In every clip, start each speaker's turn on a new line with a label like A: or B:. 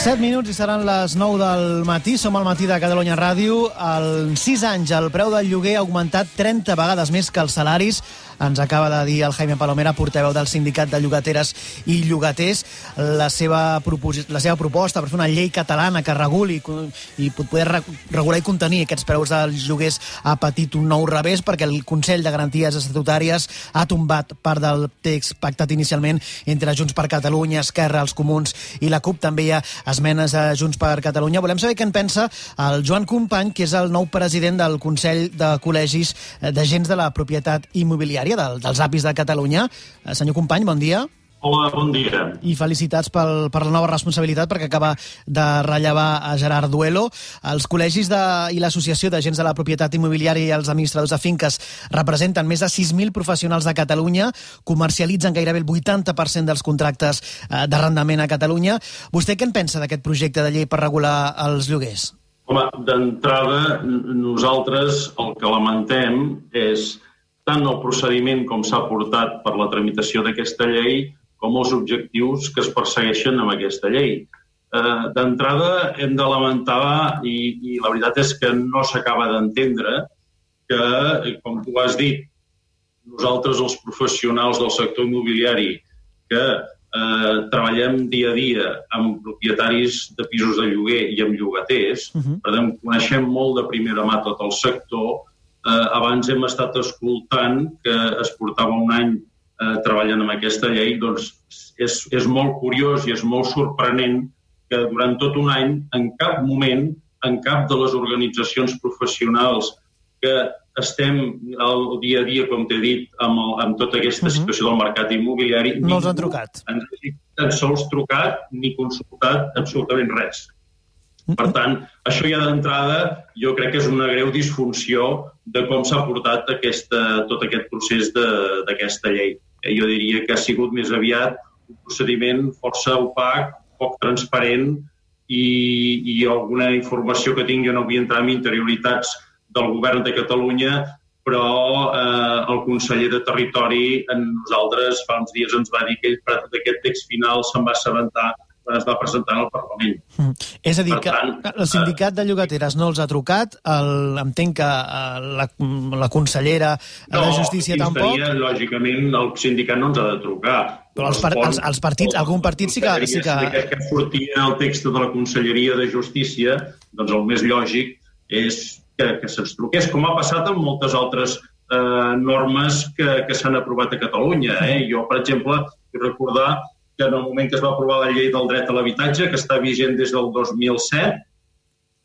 A: 7 minuts i seran les 9 del matí. Som al matí de Catalunya Ràdio. En 6 anys el preu del lloguer ha augmentat 30 vegades més que els salaris. Ens acaba de dir el Jaime Palomera, portaveu del Sindicat de Llogateres i Llogaters, la seva, la seva proposta per fer una llei catalana que reguli i poder regular i contenir aquests preus dels lloguers ha patit un nou revés perquè el Consell de Garanties Estatutàries ha tombat part del text pactat inicialment entre Junts per Catalunya, Esquerra, els Comuns i la CUP. També hi ha esmenes a Junts per Catalunya. Volem saber què en pensa el Joan Company, que és el nou president del Consell de Col·legis d'Agents de la Propietat Immobiliària secretària del, dels APIs de Catalunya. Eh, senyor company, bon dia.
B: Hola, bon dia.
A: I felicitats pel, per la nova responsabilitat perquè acaba de rellevar a Gerard Duelo. Els col·legis de, i l'Associació d'Agents de la Propietat Immobiliària i els administradors de finques representen més de 6.000 professionals de Catalunya, comercialitzen gairebé el 80% dels contractes eh, d'arrendament a Catalunya. Vostè què en pensa d'aquest projecte de llei per regular els lloguers?
B: Home, d'entrada, nosaltres el que lamentem és tant el procediment com s'ha portat per la tramitació d'aquesta llei com els objectius que es persegueixen amb aquesta llei. Eh, D'entrada, hem de lamentar, i, i la veritat és que no s'acaba d'entendre, que, com tu has dit, nosaltres, els professionals del sector immobiliari, que eh, treballem dia a dia amb propietaris de pisos de lloguer i amb llogaters, uh -huh. per tant, coneixem molt de primera mà tot el sector, Eh, abans hem estat escoltant que es portava un any eh, treballant amb aquesta llei, doncs és, és molt curiós i és molt sorprenent que durant tot un any, en cap moment, en cap de les organitzacions professionals que estem el dia a dia, com t'he dit, amb, el, amb tota aquesta uh mhm. -huh. situació del mercat immobiliari...
A: No els han trucat.
B: Ens tan sols trucat ni consultat absolutament res. Per tant, això ja d'entrada jo crec que és una greu disfunció de com s'ha portat aquesta, tot aquest procés d'aquesta llei. Eh, jo diria que ha sigut més aviat un procediment força opac, poc transparent i, i alguna informació que tinc jo no vull entrar en interioritats del govern de Catalunya, però eh, el conseller de Territori en nosaltres fa uns dies ens va dir que ell d'aquest text final se'n va assabentar es va presentar al Parlament. Mm.
A: És a dir, per que tant, el sindicat de llogateres no els ha trucat, el, entenc que eh, la, la consellera no, de Justícia tampoc...
B: No, lògicament, el sindicat no ens ha de trucar.
A: Però els, par els, els partits, algun partit sí que... Sí que...
B: que, que sortia el text de la Conselleria de Justícia, doncs el més lògic és que, que se'ns truqués, com ha passat amb moltes altres eh, normes que, que s'han aprovat a Catalunya. Eh? Jo, per exemple, vull recordar que en el moment que es va aprovar la llei del dret a l'habitatge, que està vigent des del 2007,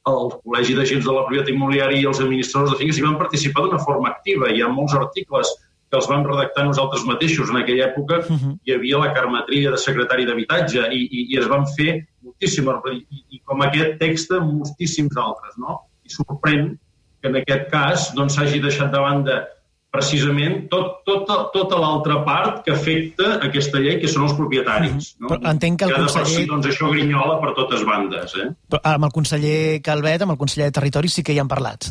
B: el Col·legi d'Agents de la Propietat Immobiliària i els administradors de finques hi van participar d'una forma activa. Hi ha molts articles que els vam redactar nosaltres mateixos. En aquella època uh -huh. hi havia la Carmetrilla de secretari d'Habitatge i, i, i es van fer moltíssimes, i, i com aquest text, moltíssims altres. No? I sorprèn que en aquest cas doncs, s'hagi doncs, deixat de banda precisament tot, tota, tota l'altra part que afecta aquesta llei, que són els propietaris.
A: No? Però entenc que el Cada conseller...
B: Si, doncs això grinyola per totes bandes. Eh?
A: Però amb el conseller Calvet, amb el conseller de Territori, sí que hi han parlat.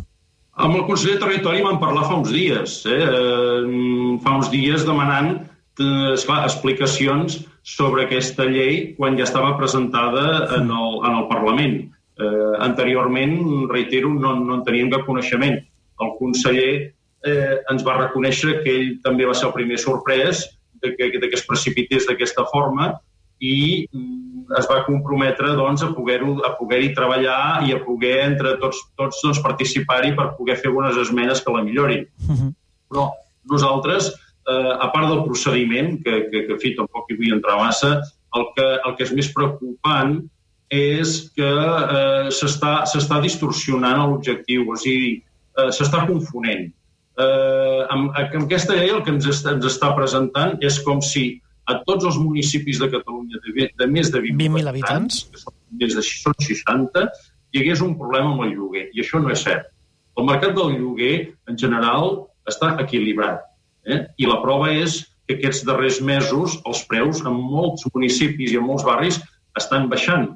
B: Amb el conseller de Territori vam parlar fa uns dies. Eh? eh fa uns dies demanant eh, esclar, explicacions sobre aquesta llei quan ja estava presentada en el, en el Parlament. Eh, anteriorment, reitero, no, no en teníem cap coneixement. El conseller eh, ens va reconèixer que ell també va ser el primer sorprès de que, de que es precipités d'aquesta forma i mm, es va comprometre doncs, a poder-hi a poder treballar i a poder entre tots, tots doncs, participar-hi per poder fer algunes esmenes que la millorin. Uh mhm. -huh. Però nosaltres, eh, a part del procediment, que, que, que fi, tampoc hi vull entrar massa, el que, el que és més preocupant és que eh, s'està distorsionant l'objectiu, o sigui, eh, s'està confonent eh, amb, amb aquesta llei el que ens està, ens està presentant és com si a tots els municipis de Catalunya de, de més de 20.000
A: 20 habitants,
B: que són més de són 60, hi hagués un problema amb el lloguer. I això no és cert. El mercat del lloguer, en general, està equilibrat. Eh? I la prova és que aquests darrers mesos els preus en molts municipis i en molts barris estan baixant.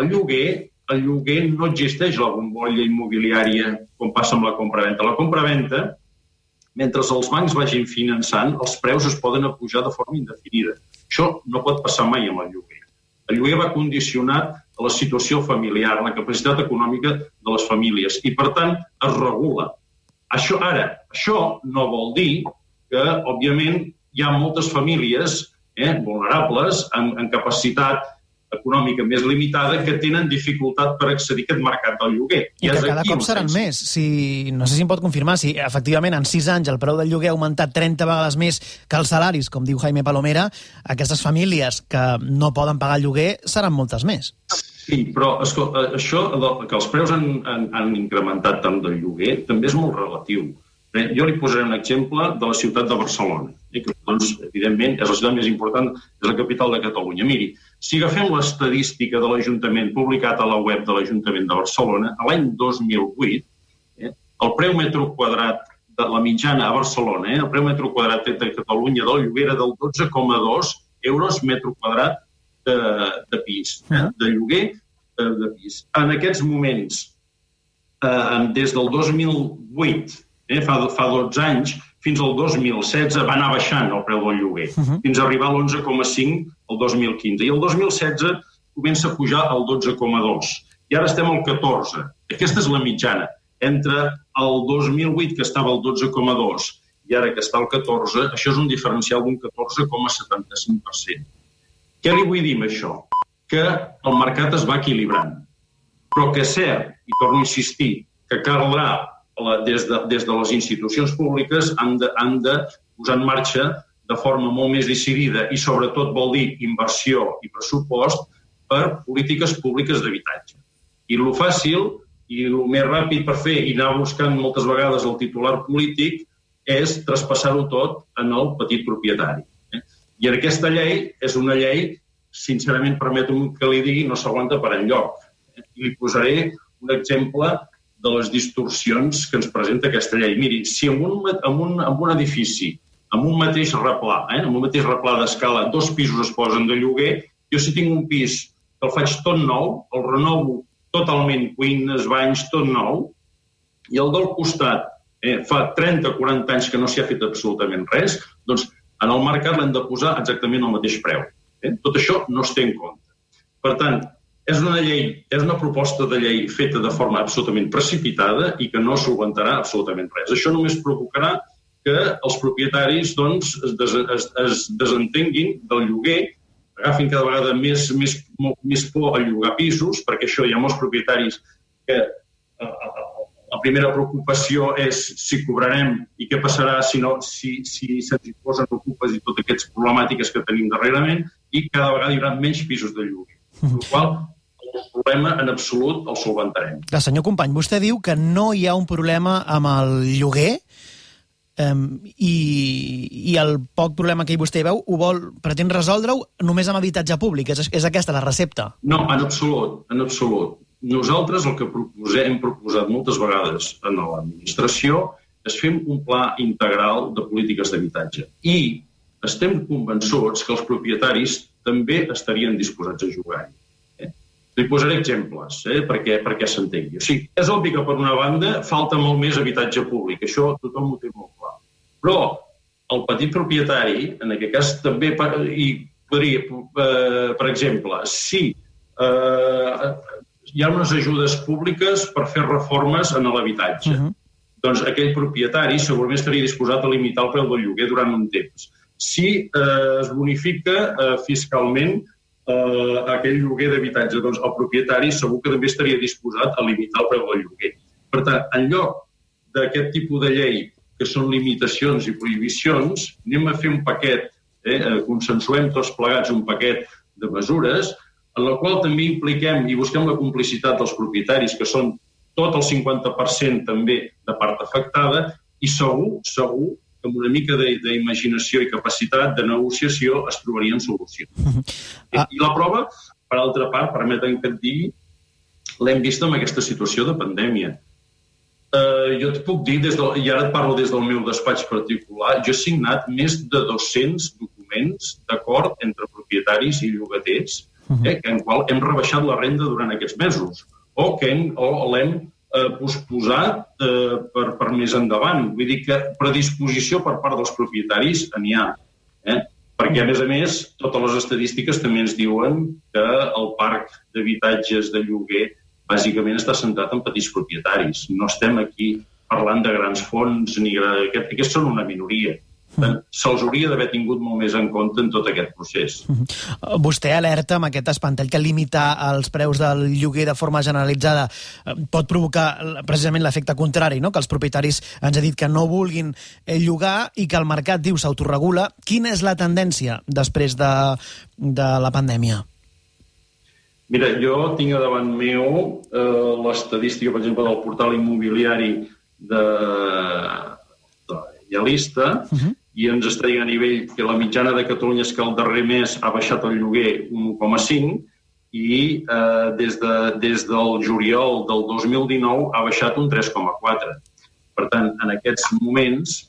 B: El lloguer, el lloguer no existeix la bombolla immobiliària com passa amb la compraventa. La compraventa mentre els bancs vagin finançant, els preus es poden apujar de forma indefinida. Això no pot passar mai amb el lloguer. El lloguer va condicionat a la situació familiar, la capacitat econòmica de les famílies, i per tant es regula. Això, ara, això no vol dir que, òbviament, hi ha moltes famílies eh, vulnerables, amb, amb capacitat econòmica més limitada que tenen dificultat per accedir a aquest mercat del lloguer.
A: I, I que cada cop seran sense. més. Si, no sé si em pot confirmar si efectivament en 6 anys el preu del lloguer ha augmentat 30 vegades més que els salaris, com diu Jaime Palomera, aquestes famílies que no poden pagar el lloguer seran moltes més.
B: Sí, però escolta, això que els preus han, han, han incrementat tant del lloguer també és molt relatiu. Bé, jo li posaré un exemple de la ciutat de Barcelona, eh, que, doncs, evidentment, és la ciutat més important, és la capital de Catalunya. Miri, si agafem l'estadística de l'Ajuntament publicat a la web de l'Ajuntament de Barcelona, a l'any 2008, eh, el preu metro quadrat de la mitjana a Barcelona, eh, el preu metro quadrat de Catalunya del lloguer era del 12,2 euros metro quadrat de, de pis, eh, de lloguer eh, de pis. En aquests moments, eh, des del 2008 eh, fa, fa 12 anys, fins al 2016 va anar baixant el preu del lloguer, uh -huh. fins a arribar a l'11,5 el 2015. I el 2016 comença a pujar al 12,2. I ara estem al 14. Aquesta és la mitjana. Entre el 2008, que estava al 12,2, i ara que està al 14, això és un diferencial d'un 14,75%. Què li vull dir amb això? Que el mercat es va equilibrant. Però que és cert, i torno a insistir, que caldrà des de, des de les institucions públiques han de, han de posar en marxa de forma molt més decidida i sobretot vol dir inversió i pressupost per polítiques públiques d'habitatge. I lo fàcil i el més ràpid per fer i anar buscant moltes vegades el titular polític és traspassar-ho tot en el petit propietari. Eh? I aquesta llei és una llei, sincerament, permeto que li digui, no s'aguanta per enlloc. Eh? I li posaré un exemple de les distorsions que ens presenta aquesta llei. Miri, si en un, en un, en un edifici, amb un mateix replà, eh, amb un mateix replà d'escala, dos pisos es posen de lloguer, jo si tinc un pis que el faig tot nou, el renovo totalment, cuines, banys, tot nou, i el del costat eh, fa 30-40 anys que no s'hi ha fet absolutament res, doncs en el mercat l'hem de posar exactament al mateix preu. Eh? Tot això no es té en compte. Per tant, és una llei, és una proposta de llei feta de forma absolutament precipitada i que no solventarà absolutament res. Això només provocarà que els propietaris doncs, es, des, es, es desentenguin del lloguer, agafin cada vegada més, més, més por a llogar pisos, perquè això hi ha molts propietaris que eh, eh, la primera preocupació és si cobrarem i què passarà si, no, si, si se'ns imposen ocupes i totes aquestes problemàtiques que tenim darrerament i cada vegada hi haurà menys pisos de lloguer. Per qual el problema en absolut el solventarem.
A: Clar, senyor company, vostè diu que no hi ha un problema amb el lloguer um, i, i el poc problema que vostè veu ho vol, pretén resoldre-ho només amb habitatge públic. És, és aquesta la recepta?
B: No, en absolut, en absolut. Nosaltres el que proposem, hem proposat moltes vegades en l'administració és fer un pla integral de polítiques d'habitatge. I estem convençuts que els propietaris també estarien disposats a jugar-hi. Li posaré exemples eh, perquè, perquè s'entengui. O sigui, és obvi que, per una banda, falta molt més habitatge públic. Això tothom ho té molt clar. Però el petit propietari, en aquest cas, també i podria, eh, per exemple, si eh, hi ha unes ajudes públiques per fer reformes en l'habitatge, uh -huh. doncs aquell propietari segurament estaria disposat a limitar el preu del lloguer durant un temps. Si eh, es bonifica eh, fiscalment eh, aquell lloguer d'habitatge, doncs el propietari segur que també estaria disposat a limitar el preu del lloguer. Per tant, en lloc d'aquest tipus de llei que són limitacions i prohibicions, anem a fer un paquet, eh, eh, consensuem tots plegats un paquet de mesures en la qual també impliquem i busquem la complicitat dels propietaris, que són tot el 50% també de part afectada, i segur, segur que amb una mica d'imaginació i capacitat de negociació es trobarien solucions. Ah. I la prova, per altra part, permeten que et digui, l'hem vist amb aquesta situació de pandèmia. Uh, jo et puc dir, des del, i ara et parlo des del meu despatx particular, jo he signat més de 200 documents d'acord entre propietaris i llogaters, uh -huh. eh, en qual hem rebaixat la renda durant aquests mesos, o que hem, o l'hem eh, posposat eh, per, per més endavant. Vull dir que predisposició per part dels propietaris n'hi ha. Eh? perquè, a més a més, totes les estadístiques també ens diuen que el parc d'habitatges de lloguer bàsicament està centrat en petits propietaris. No estem aquí parlant de grans fons, ni aquest, aquests són una minoria. Se'ls hauria d'haver tingut molt més en compte en tot aquest procés.
A: Vostè alerta amb aquest espantall que limitar els preus del lloguer de forma generalitzada eh, pot provocar precisament l'efecte contrari, no? que els propietaris ens ha dit que no vulguin eh, llogar i que el mercat, diu, s'autoregula. Quina és la tendència després de, de la pandèmia?
B: Mira, jo tinc davant meu eh, l'estadística, per exemple, del portal immobiliari de, de Idealista, uh -huh i ens està dient a nivell que la mitjana de Catalunya és que el darrer mes ha baixat el lloguer 1,5 i eh, des, de, des del juliol del 2019 ha baixat un 3,4. Per tant, en aquests moments,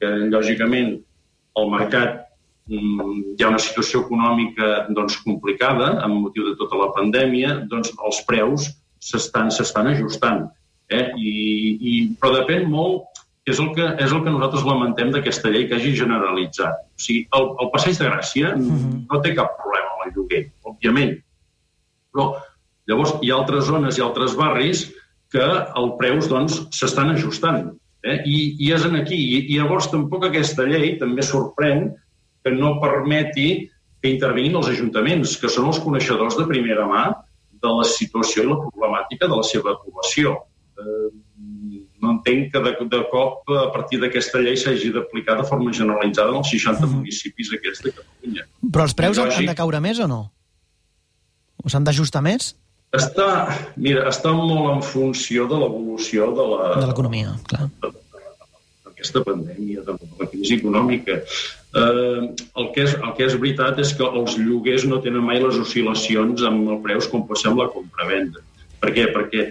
B: que lògicament el mercat mm, hi ha una situació econòmica doncs, complicada amb motiu de tota la pandèmia, doncs els preus s'estan ajustant. Eh? I, i, però depèn molt és el que, és el que nosaltres lamentem d'aquesta llei que hagi generalitzat. O sigui, el, el passeig de Gràcia mhm. -huh. no té cap problema amb el lloguer, òbviament. Però llavors hi ha altres zones i altres barris que els preus doncs, s'estan ajustant. Eh? I, I és en aquí. I, I llavors tampoc aquesta llei també sorprèn que no permeti que intervinguin els ajuntaments, que són els coneixedors de primera mà de la situació i la problemàtica de la seva població. Eh, no entenc que de, de cop a partir d'aquesta llei s'hagi d'aplicar de forma generalitzada en els 60 mm. municipis aquests de Catalunya.
A: Però els preus Lògic, han de caure més o no? O s'han d'ajustar més?
B: Està, mira, està molt en funció de l'evolució de la...
A: De l'economia, clar.
B: D'aquesta pandèmia, de la crisi econòmica. Eh, el, que és, el que és veritat és que els lloguers no tenen mai les oscil·lacions amb els preus com passem la compra-venda. Per què? Perquè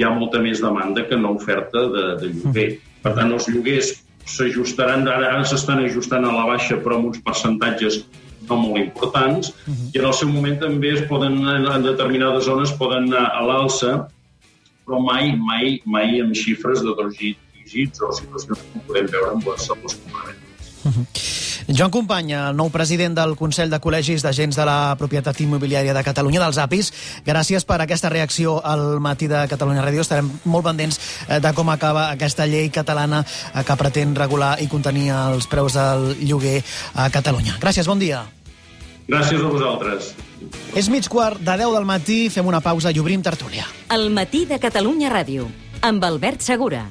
B: hi ha molta més demanda que no oferta de, de lloguer. Per tant, els lloguers s'ajustaran, ara, ara s'estan ajustant a la baixa, però amb uns percentatges no molt importants, uh -huh. i en el seu moment també es poden, en determinades zones poden anar a l'alça, però mai, mai, mai amb xifres de dos dígits o situacions que podem veure amb les, amb les. Uh -huh.
A: Joan Companya, el nou president del Consell de Col·legis d'Agents de la Propietat Immobiliària de Catalunya, dels APIs, gràcies per aquesta reacció al matí de Catalunya Ràdio. Estarem molt pendents eh, de com acaba aquesta llei catalana eh, que pretén regular i contenir els preus del lloguer a Catalunya. Gràcies, bon dia.
B: Gràcies a vosaltres.
A: És mig quart de 10 del matí, fem una pausa i obrim tertúlia.
C: El matí de Catalunya Ràdio, amb Albert Segura.